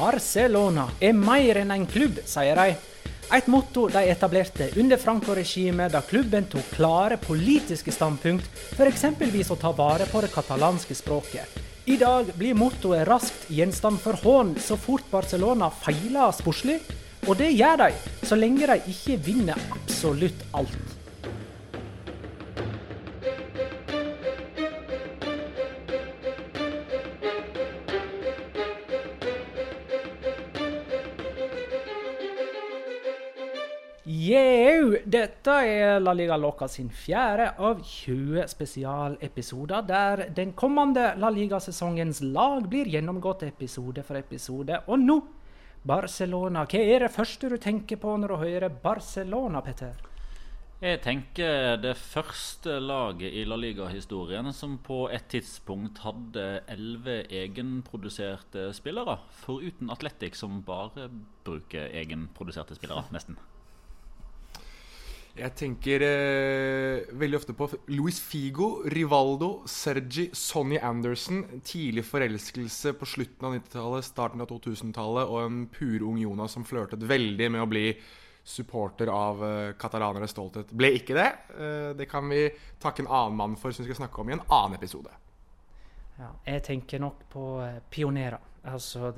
Barcelona er mer enn en klubb, sier de. Et motto de etablerte under Franco-regimet, da klubben tok klare politiske standpunkt, f.eks. å ta vare på det katalanske språket. I dag blir mottoet raskt gjenstand for hån så fort Barcelona feiler sportslig. Og det gjør de, så lenge de ikke vinner absolutt alt. Jau! Dette er La Liga Loca sin fjerde av 20 spesialepisoder, der den kommende La Liga-sesongens lag blir gjennomgått episode for episode. Og nå Barcelona. Hva er det første du tenker på når du hører Barcelona, Petter? Jeg tenker det første laget i La Liga-historien som på et tidspunkt hadde elleve egenproduserte spillere. Foruten Atletic, som bare bruker egenproduserte spillere, nesten. Jeg tenker eh, veldig ofte på Luis Figo, Rivaldo, Sergi, Sonny Anderson. Tidlig forelskelse på slutten av 90-tallet, starten av 2000-tallet, og en purung Jonas som flørtet veldig med å bli supporter av katalaneres stolthet. Ble ikke det. Eh, det kan vi takke en annen mann for, som vi skal snakke om i en annen episode. Ja, jeg tenker nok på uh, pionerer. Altså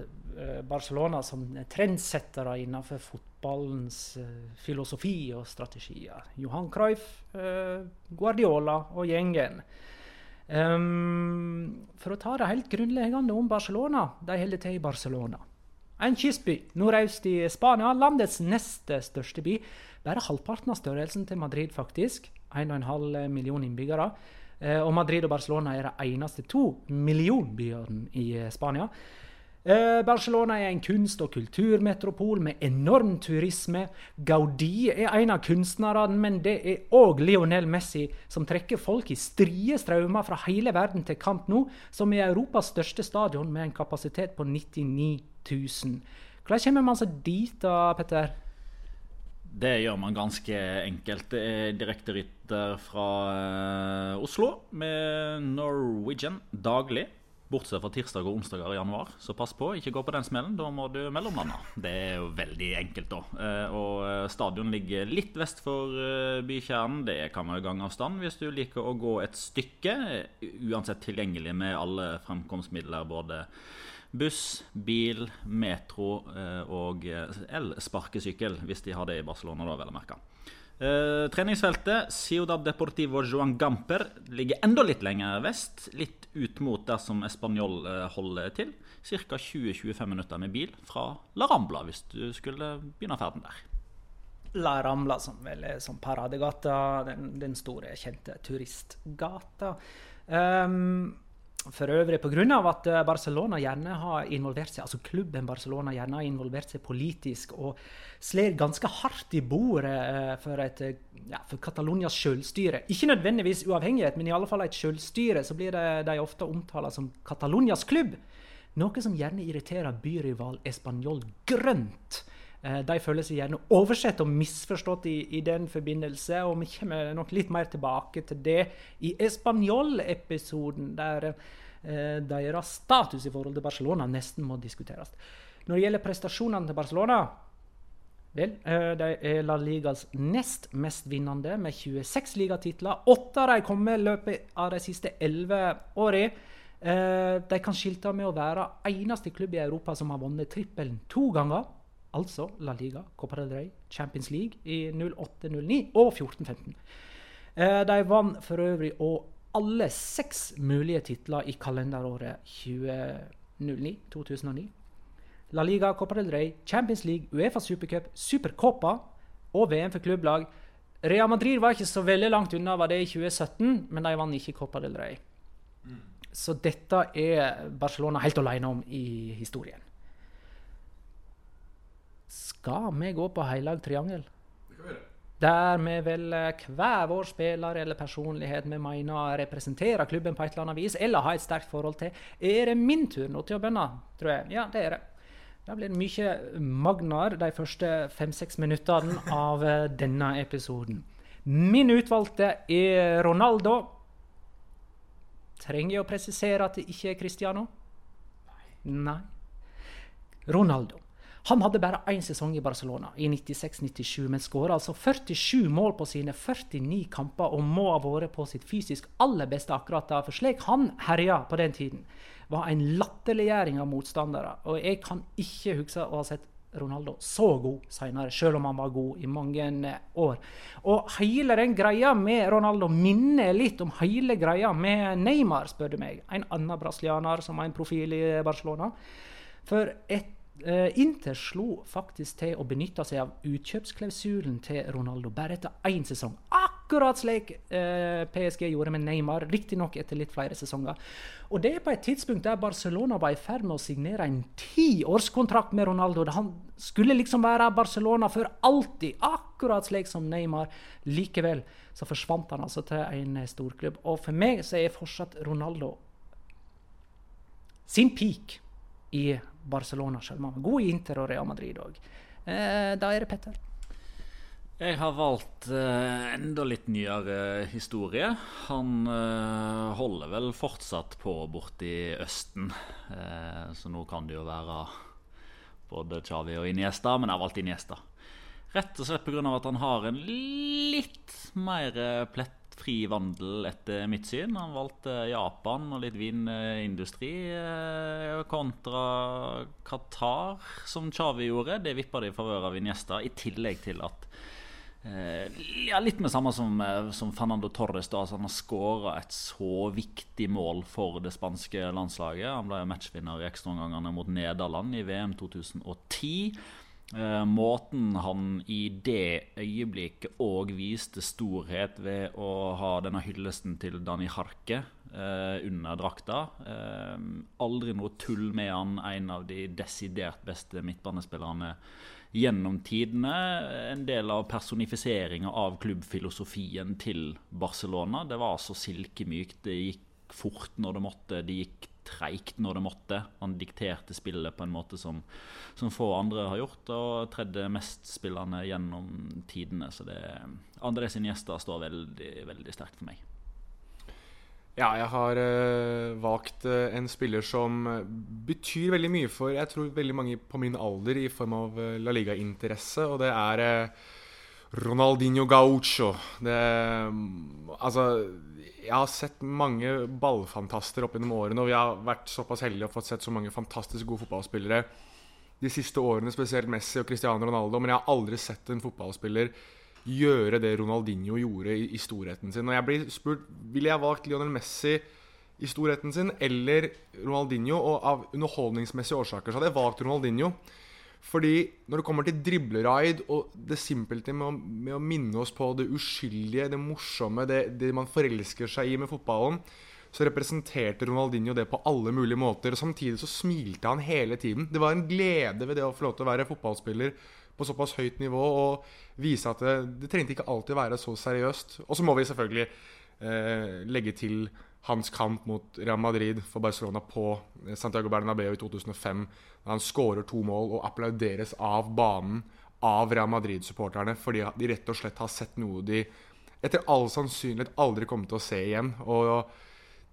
Barcelona som trendsettere innenfor fotballens uh, filosofi og strategier. Johan Cruyff, uh, Guardiola og gjengen. Um, for å ta det helt grunnleggende om Barcelona. De holder til i Barcelona. En kystby nordøst i Spania, landets neste største by. Bare halvparten av størrelsen til Madrid, faktisk. 1,5 million innbyggere. Og Madrid og Barcelona er de eneste to millionbyene i Spania. Eh, Barcelona er en kunst- og kulturmetropol med enorm turisme. Gaudi er en av kunstnerne, men det er òg Lionel Messi, som trekker folk i strie strømmer fra hele verden til kamp nå, som er Europas største stadion med en kapasitet på 99 000. Hvordan kommer man seg dit, da, Petter? Det gjør man ganske enkelt. Det er direkterytter fra eh, Oslo med Norwegian daglig. Bortsett fra tirsdag og onsdager i januar. Så pass på, ikke gå på den smellen. Da må du mellomlande. Det er jo veldig enkelt, da. Eh, og eh, stadion ligger litt vest for eh, bykjernen. Det kan være gangavstand hvis du liker å gå et stykke. Uansett tilgjengelig med alle fremkomstmidler. Både buss, bil, metro og elsparkesykkel, hvis de har det i Barcelona, da, vel å merke. Uh, treningsfeltet Ciudad Deportivo Joan Gamper ligger enda litt lenger vest. Litt ut mot der som Español uh, holder til. Ca. 20-25 minutter med bil fra La Rambla, hvis du skulle begynne ferden der. La Rambla, som vel er som paradegata, den, den store, kjente turistgata. Um, for øvrig pga. at Barcelona gjerne har involvert seg, altså klubben Barcelona gjerne har involvert seg politisk og slår ganske hardt i bordet eh, for, et, ja, for Catalonias selvstyre. Ikke nødvendigvis uavhengighet, men i alle fall et selvstyre. Så blir de ofte omtalt som Catalonias klubb. Noe som gjerne irriterer byrival Español grønt. Eh, de føler seg gjerne oversett og misforstått i, i, den forbindelse. Og vi kommer nok litt mer tilbake til det i Español-episoden, der eh, deres status i forhold til Barcelona nesten må diskuteres. Når det gjelder prestasjonene til Barcelona Vel, eh, de er La Ligas nest mest vinnende, med 26 ligatitler. Åtte av de kommer i løpet av de siste elleve årene. De kan skilte med å være eneste klubb i Europa som har vunnet trippelen to ganger. Altså La Liga, Copa del Rey, Champions League i 08-09 og 14-15. Eh, de vant for øvrig òg alle seks mulige titler i kalenderåret 2009-2009. La Liga, Copa del Rey, Champions League, Uefa Supercup, Supercopa og VM for klubblag. Real Madrid var ikke så veldig langt unna var det i 2017, men de vant ikke Copa del Rey. Mm. Så dette er Barcelona helt alene om i historien. Skal vi gå på heilag triangel? Der vi velger hver vår spiller eller personlighet vi mener representerer klubben på et eller annet vis, eller har et sterkt forhold til. Er det min tur nå til å bønne, tror jeg? Ja, det er det. Det blir mye Magnar de første fem-seks minuttene av eh, denne episoden. Min utvalgte er Ronaldo. Trenger jeg å presisere at det ikke er Cristiano? Nei. Ronaldo. Han hadde bare én sesong i Barcelona, i 96-97, men skåra altså 47 mål på sine 49 kamper og må ha vært på sitt fysisk aller beste akkurat da. For slik han herja på den tiden, var en latterliggjøring av motstandere. Og jeg kan ikke huske å ha sett Ronaldo så god senere, selv om han var god i mange år. Og hele den greia med Ronaldo minner litt om hele greia med Neymar, spør du meg. En annen brasilianer som har en profil i Barcelona. For et Inter slo faktisk til å benytte seg av utkjøpsklausulen til Ronaldo bare etter én sesong. Akkurat slik uh, PSG gjorde med Neymar, riktignok etter litt flere sesonger. Og det er på et tidspunkt der Barcelona var i ferd med å signere en tiårskontrakt med Ronaldo. Han skulle liksom være Barcelona for alltid, akkurat slik som Neymar. Likevel så forsvant han altså til en storklubb. Og for meg så er fortsatt Ronaldo sin peak i Barcelona, selv om han god i Inter og Real Madrid òg. Eh, da er det Petter. Jeg har valgt eh, enda litt nyere historie. Han eh, holder vel fortsatt på borti Østen. Eh, så nå kan det jo være både Chavi og Iniesta, men jeg har valgt Iniesta. Rett og slett pga. at han har en litt mer plettfri vandel etter mitt syn. Han valgte Japan og litt vinindustri eh, kontra Qatar, som Chavi gjorde. Det vippa det i favør av Iniesta, i tillegg til at eh, ja, Litt med samme som, eh, som Fernando Torres. da, altså Han har skåra et så viktig mål for det spanske landslaget. Han ble matchvinner i ekstraomgangene mot Nederland i VM 2010. Eh, måten han i det øyeblikket òg viste storhet ved å ha denne hyllesten til Dani Harke eh, under drakta. Eh, aldri noe tull med han, en av de desidert beste midtbanespillerne gjennom tidene. En del av personifiseringa av klubbfilosofien til Barcelona. Det var så silkemykt. Det gikk fort når det måtte. Det gikk treigt når det måtte. Han dikterte spillet på en måte som, som få andre har gjort, og tredde mest spillende gjennom tidene. Så det, André sine gjester står veldig, veldig sterkt for meg. Ja, jeg har uh, valgt uh, en spiller som betyr veldig mye for jeg tror veldig mange på min alder i form av uh, La Liga-interesse, og det er Ronaldinho Gaucho. Det, altså jeg har sett mange ballfantaster opp gjennom årene, og vi har vært såpass heldige og fått sett så mange fantastisk gode fotballspillere de siste årene, spesielt Messi og Cristiano Ronaldo, men jeg har aldri sett en fotballspiller gjøre det Ronaldinho gjorde i, i storheten sin. Og jeg blir spurt ville jeg valgt Lionel Messi i storheten sin eller Ronaldinho, og av underholdningsmessige årsaker så hadde jeg valgt Ronaldinho. Fordi når det kommer til dribleraid og det simpelthen med, med, å minne oss på det uskyldige, det morsomme, det, det, man forelsker seg i med fotballen, så representerte Ronaldinho det på alle mulige måter. Og samtidig så smilte han hele tiden. Det var en glede ved det å få lov til å være fotballspiller på såpass høyt nivå og vise at det, det trengte ikke alltid være så seriøst. Og så må vi selvfølgelig eh, legge til hans kamp mot Real Madrid for Barcelona på eh, Santiago Bernabeu i 2005 han skårer to mål og applauderes av banen av Real Madrid-supporterne fordi de rett og slett har sett noe de etter all sannsynlighet aldri kommer til å se igjen. Og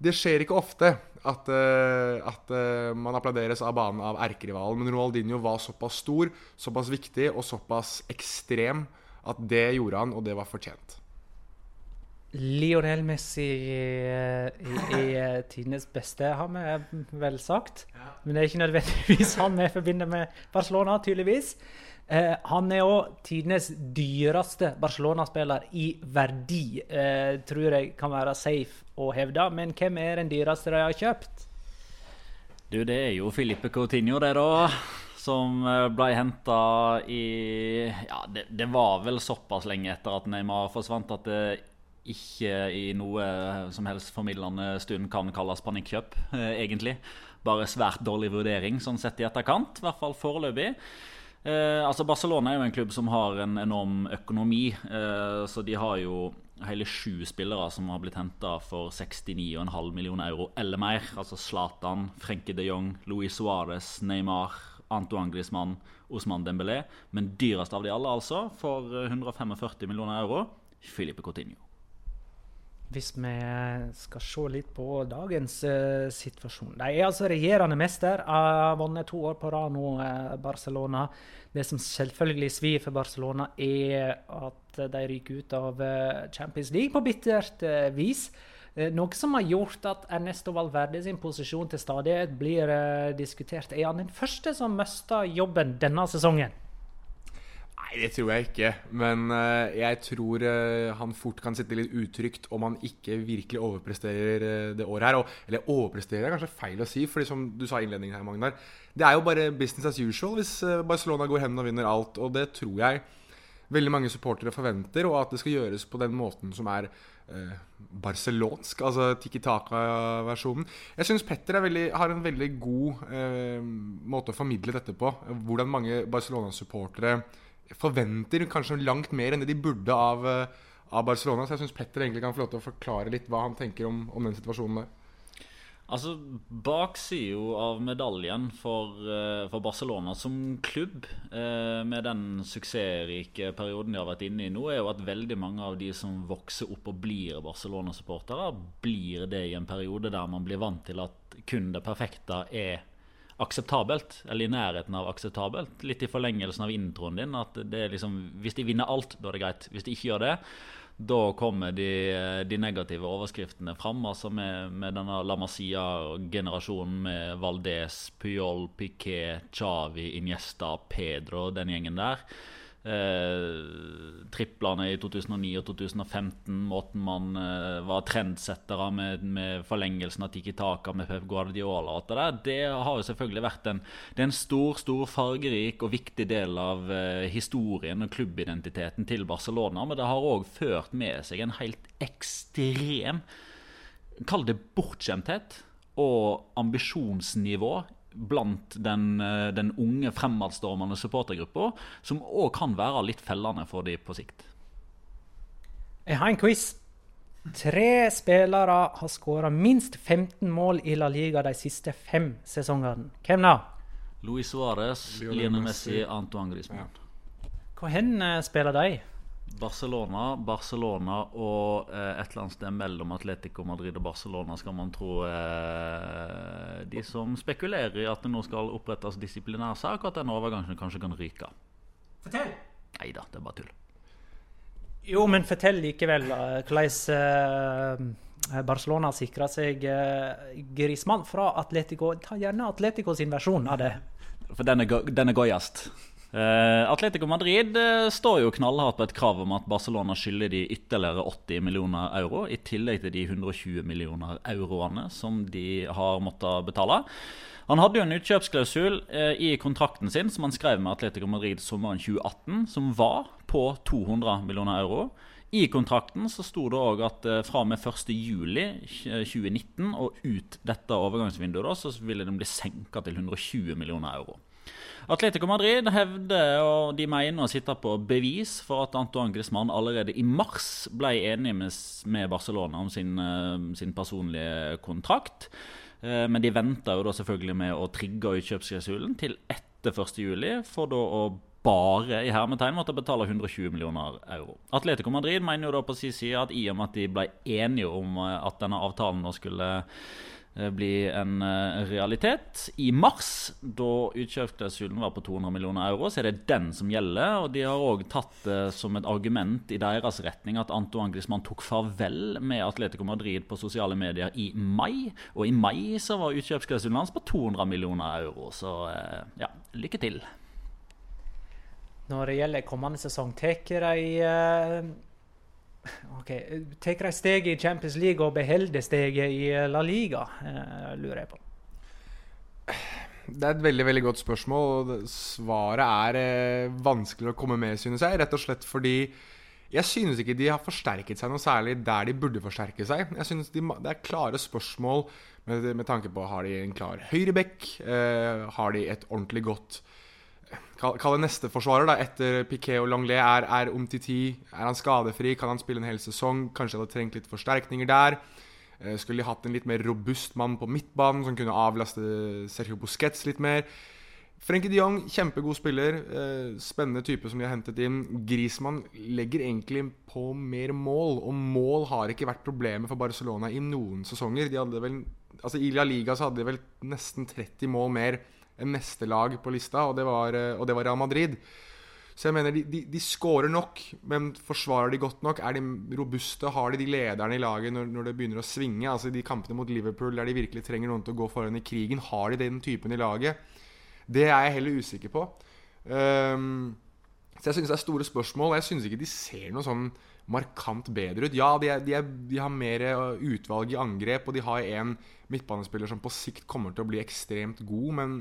det skjer ikke ofte at, uh, at uh, man applauderes av banen av erkerivalen, men Ronaldinho var såpass stor, såpass viktig og såpass ekstrem at det gjorde han, og det var fortjent. Lionel Messi er, i, i eh, tidenes beste, har vi vel sagt. Ja. Men det er ikke nødvendigvis han vi forbinder med Barcelona, tydeligvis. Eh, han er òg tidenes dyreste Barcelona-spiller i verdi, eh, tror jeg kan være safe å hevde. Men hvem er den dyreste de har kjøpt? Du, det er jo Filipe Coutinho, det, da. Som eh, ble henta i Ja, det, det, var vel såpass lenge etter at Neymar forsvant at det ikke i noe som helst formidlende stund kan kalles panikkjøp, eh, egentlig. Bare svært dårlig vurdering sånn sett i etterkant, i hvert fall foreløpig. Eh, altså Barcelona er jo en klubb som har en enorm økonomi. Eh, så de har jo hele sju spillere som har blitt henta for 69,5 millioner euro eller mer. Altså Zlatan, Frenke de Jong, Luis Suárez, Neymar, Antoine Griezmann, Osman Dembélé. Men dyrest av de alle, altså, for 145 millioner euro, Filipe Coutinho. Hvis vi skal se litt på dagens uh, situasjon. De er altså regjerende mester. Har vunnet to år på rad nå, uh, Barcelona. Det som selvfølgelig svir for Barcelona, er at de ryker ut av uh, Champions League på bittert vis. Noe som har gjort at Ernesto Valverde sin posisjon til stadighet blir diskutert. Er han den første som mister jobben denne sesongen? Nei, det tror jeg ikke. Men uh, jeg tror uh, han fort kan sitte litt utrygt om han ikke virkelig overpresterer uh, det året her. Og, eller overpresterer er kanskje feil å si, fordi som du sa i innledningen her, Magnar Det er jo bare business as usual hvis Barcelona går hen og vinner alt. Og det tror jeg veldig mange supportere forventer, og at det skal gjøres på den måten som er barcelonsk, altså Tiki Taka-versjonen. Jeg syns Petter veldig, har en veldig god måte å formidle dette på. Hvordan mange Barcelona-supportere forventer kanskje langt mer enn det de burde av, eh, av Barcelona. Så jeg syns Petter egentlig kan få lov til å forklare litt hva han tenker om, om den situasjonen der. Altså, Baksida av medaljen for, uh, for, Barcelona som klubb, uh, med den suksessrike perioden de har vært inne i nå, er jo at veldig mange av de som vokser opp og blir Barcelona-supportere, blir det i en periode der man blir vant til at kun det perfekte er akseptabelt, eller i nærheten av akseptabelt. Litt i forlengelsen av introen din. At det er liksom, hvis de vinner alt, da er det greit. Hvis de ikke gjør det, da kommer de, de negative overskriftene fram. Altså med, med denne La Masia-generasjonen med Valdez, Puyol, Piquet, Chavi, Iniesta, Pedro, den gjengen der. Eh, triplene i 2009 og 2015, måten man eh, var trendsettere med, med, forlengelsen av Tiki Taka med Pep Guardiola og alt det det har jo selvfølgelig vært en, det er en stor, stor, fargerik og viktig del av eh, historien og klubbidentiteten til Barcelona. Men det har òg ført med seg en helt ekstrem Kall det bortskjemthet og ambisjonsnivå blant den, eh, den unge, fremadstormende supportergruppa, som òg kan være litt fellende for de på sikt. Jeg har en quiz. Tre spillere har skåra minst 15 mål i La Liga de siste fem sesongene. Hvem da? Luis Suárez, Lionel Messi, Antoine Griezmann. Ja. Hvor hen eh, spiller de? Barcelona, Barcelona og eh, et eller annet sted mellom Atletico Madrid og Barcelona skal man tro eh, de som spekulerer i at det nå skal opprettes disiplinærsak, og at den overgangen kanskje kan ryke. Fortell! Nei da, det er bare tull. Jo, men fortell likevel hvordan eh, Barcelona sikra seg eh, Grismann fra Atletico. Ta gjerne Atletico sin versjon av det. For den er, den er gøyest. Uh, Atletico Madrid uh, står jo knallhardt på et krav om at Barcelona skylder de ytterligere 80 millioner euro, i tillegg til de 120 millioner euroene som de har måttet betale. Han hadde jo en utkjøpsklausul uh, i kontrakten sin som han skrev med Atletico Madrid sommeren 2018, som var på 200 millioner euro. I kontrakten så sto det òg at fra og med 1.7.2019 og ut dette overgangsvinduet da, så ville den bli senka til 120 millioner euro. Atletico Madrid hevder og de mener å sitte på bevis for at Antoine Griezmann allerede i mars ble enig med, Barcelona om sin, eh, sin personlige kontrakt. Eh, men de venta jo da selvfølgelig med å trigge utkjøpsklausulen til etter 1.7, for da å bare i hermetegn måtte betale 120 millioner euro. Atletico Madrid mener jo da på sin side at i og med at de ble enige om eh, at denne avtalen nå skulle bli en eh, realitet. I mars, da utkjøpsklausulen var på 200 millioner euro, så er det den som gjelder. og De har òg tatt det som et argument i deres retning at Antoine Griezmann tok farvel med Atletico Madrid på sosiale medier i mai. Og i mai så var utkjøpsklausulen hans på 200 millioner euro. Så eh, ja, lykke til. Når det gjelder kommende sesong, tar de Ok, Tar de steget i Champions League og beholder steget i La Liga, uh, lurer jeg på. Det er et veldig veldig godt spørsmål. Svaret er eh, vanskelig å komme med, synes jeg. Rett og slett fordi jeg synes ikke de har forsterket seg noe særlig der de burde forsterke seg. Jeg synes de, Det er klare spørsmål med, med tanke på har de en klar høyrebekk. Eh, har de et ordentlig godt Kall det neste forsvarer da, etter Piquet og Longlet. er, er Omtiti Er han skadefri? Kan han spille en hel sesong? Kanskje hadde trengt litt forsterkninger der. Eh, skulle de hatt en litt mer robust mann på midtbanen som kunne avlaste Sergio Busquets litt mer? Frenkie de Jong, kjempegod spiller. Eh, spennende type som de har hentet inn. Griezmann legger egentlig på mer mål, og mål har ikke vært problemet for Barcelona i noen sesonger. De hadde vel, altså I La Liga så hadde de vel nesten 30 mål mer enn neste lag på lista, og det var, eh, og det var Real Madrid. Så jeg mener, de, de, de scorer nok, men forsvarer de godt nok? Er de robuste? Har de de lederne i laget når, når det begynner å svinge? Altså De kampene mot Liverpool der de virkelig trenger noen til å gå foran i krigen, har de den typen i laget? Det er jeg heller usikker på. Um, så jeg synes det er store spørsmål. Jeg synes ikke de ser noe sånn markant bedre ut. Ja, de, er, de, er, de har mer eh, utvalg i angrep, og de har en midtbanespiller som på sikt kommer til å bli ekstremt god, men,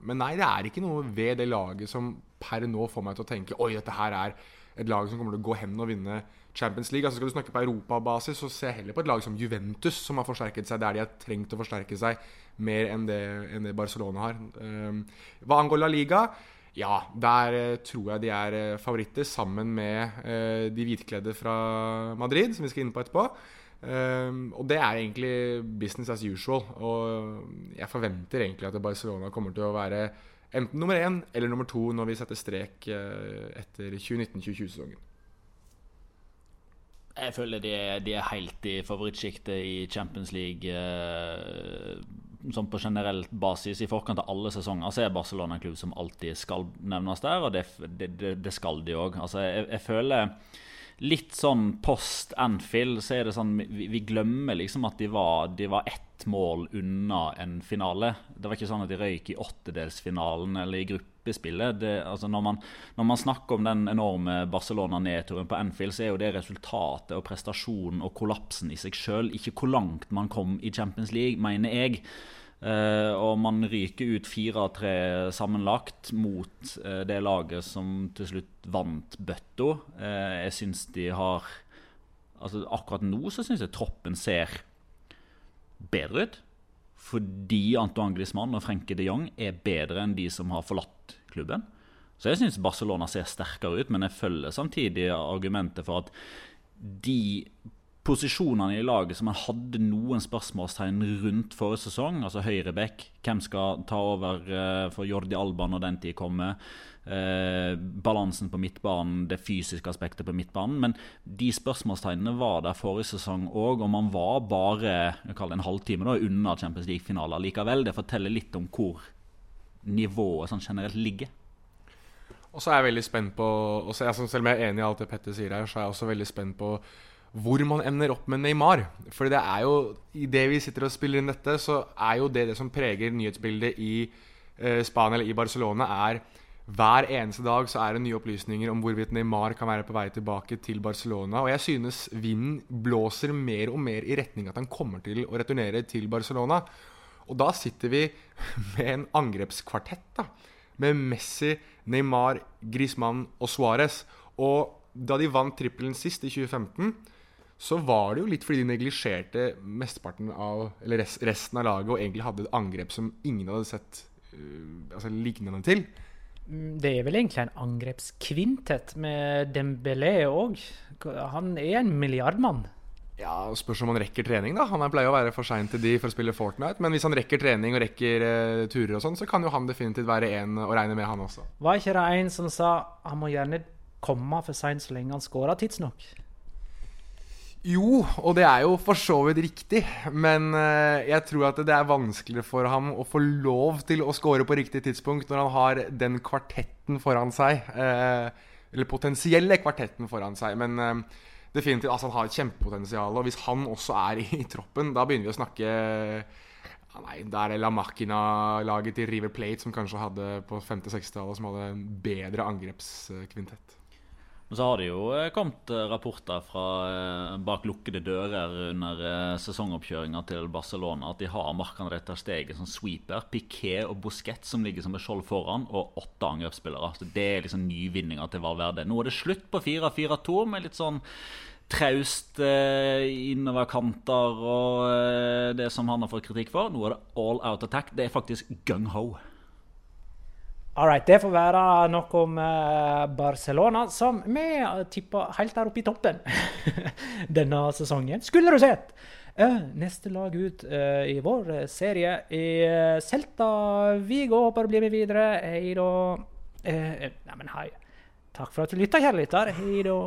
men, nei, det er ikke noe ved det laget som per nå får meg til å tenke Oi, dette her er et lag som kommer til å gå hen og vinne Champions League. Altså Skal du snakke på europabasis, så ser jeg heller på et lag som Juventus, som har forsterket seg der de har trengt å forsterke seg mer enn det, enn det Barcelona har. Um, hva angår La Liga ja, der uh, tror jeg de er uh, favoritter, sammen med uh, de hvitkledde fra Madrid, som vi skal inn på etterpå. Um, og det er egentlig business as usual. Og jeg forventer egentlig at Barcelona kommer til å være enten nummer én eller nummer to når vi setter strek etter 2019-2020-sesongen. Jeg føler de de er helt i favorittsjiktet i Champions League. Eh, sånn på generell basis i forkant av alle sesonger så er Barcelona en klubb som alltid skal nevnes der, og det, det, det skal de òg. Altså, jeg, jeg, føler litt sånn post Anfield så er det sånn vi, vi glemmer liksom at de var, de var ett mål unna en finale. Det var ikke sånn at de røyk i åttedelsfinalen eller i gruppe gruppespillet. Det, altså når, man, når, man, snakker om den enorme Barcelona-nedturen på Anfield, så er jo det resultatet og prestasjonen og kollapsen i seg sjøl. Ikke hvor langt man kom i Champions League, mener jeg. Uh, og man ryker ut 4-3 sammenlagt mot uh, det laget som til slutt vant bøtta. Uh, jeg syns de har Altså Akkurat nå så syns jeg troppen ser bedre ut. Fordi Antoine Griezmann og Frenke de Jong er bedre enn de som har forlatt klubben. Så jeg syns Barcelona ser sterkere ut, men jeg følger samtidig argumentet for at de posisjonene i laget som man hadde noen spørsmålstegn rundt forrige sesong, altså høyreback, hvem skal ta over uh, for Jordi Alba når den tid kommer, uh, balansen på midtbanen, det fysiske aspektet på midtbanen. Men de spørsmålstegnene var der forrige sesong òg, og man var bare en halvtime da, unna Champions League-finaler likevel. Det forteller litt om hvor nivået sånn generelt ligger. Og så er jeg veldig spent på også, Selv om jeg er enig i alt det Petter sier her, så er jeg også veldig spent på hvor man ender opp med Neymar. For det er jo i det vi sitter og spiller inn dette, så er jo det det som preger nyhetsbildet i eh, Spania eller i Barcelona, er hver eneste dag så er det nye opplysninger om hvorvidt Neymar kan være på vei tilbake til Barcelona. Og jeg synes vinden blåser mer og mer i retning at han kommer til å returnere til Barcelona. Og da sitter vi med en angrepskvartett da, med Messi, Neymar, Griezmann og Suárez. Og da de vant trippelen sist, i 2015, så var det jo litt fordi de neglisjerte mesteparten av Eller resten av laget og egentlig hadde et angrep som ingen hadde sett uh, altså lignende til. Mm, det er vel egentlig en angrepskvintett med Dembélé òg. Han er en milliardmann. Ja, Spørs om han rekker trening, da. Han pleier å være for sein til de for å spille Fortnite. Men hvis han rekker trening og rekker uh, turer og sånn, så kan jo han definitivt være en å regne med, han også. Var ikke det en som sa han må gjerne komme for seint så lenge han scorer tidsnok? Jo, og det er jo for så vidt riktig. Men uh, jeg tror at det er vanskeligere for ham å få lov til å score på riktig tidspunkt når han har den kvartetten foran seg. Uh, eller potensielle kvartetten foran seg. Men uh, definitivt altså, han har et kjempepotensial. Og hvis han også er i, troppen, da begynner vi å snakke Nei, det er La Machina-laget til River Plate som kanskje hadde på 50-60-tallet som hadde en bedre angrepskvintett. Men så har det jo eh, kommet eh, rapporter fra eh, bak lukkede dører under sesongoppkjøringa til Barcelona at de har Marc-André steget som sweeper, Piquet og Busquets som ligger som et skjold foran, og åtte angrepsspillere. Så Det er liksom nyvinninga til Valverde. Nå er det slutt på 4-4-2 med litt sånn traust eh, innoverkanter og det som han har fått kritikk for. Nå er det all out attack. Det er faktisk gung-ho. All right, det får være nok om uh, Barcelona, som vi tipper helt der oppe i toppen denne sesongen. Skulle du sett! Eh, neste lag ut eh, i vår eh, serie er Celta Vigo. Håper du blir med videre. Hei da. Nei, Neimen, hei. Takk for at du lytta, kjære lytter. Hei da.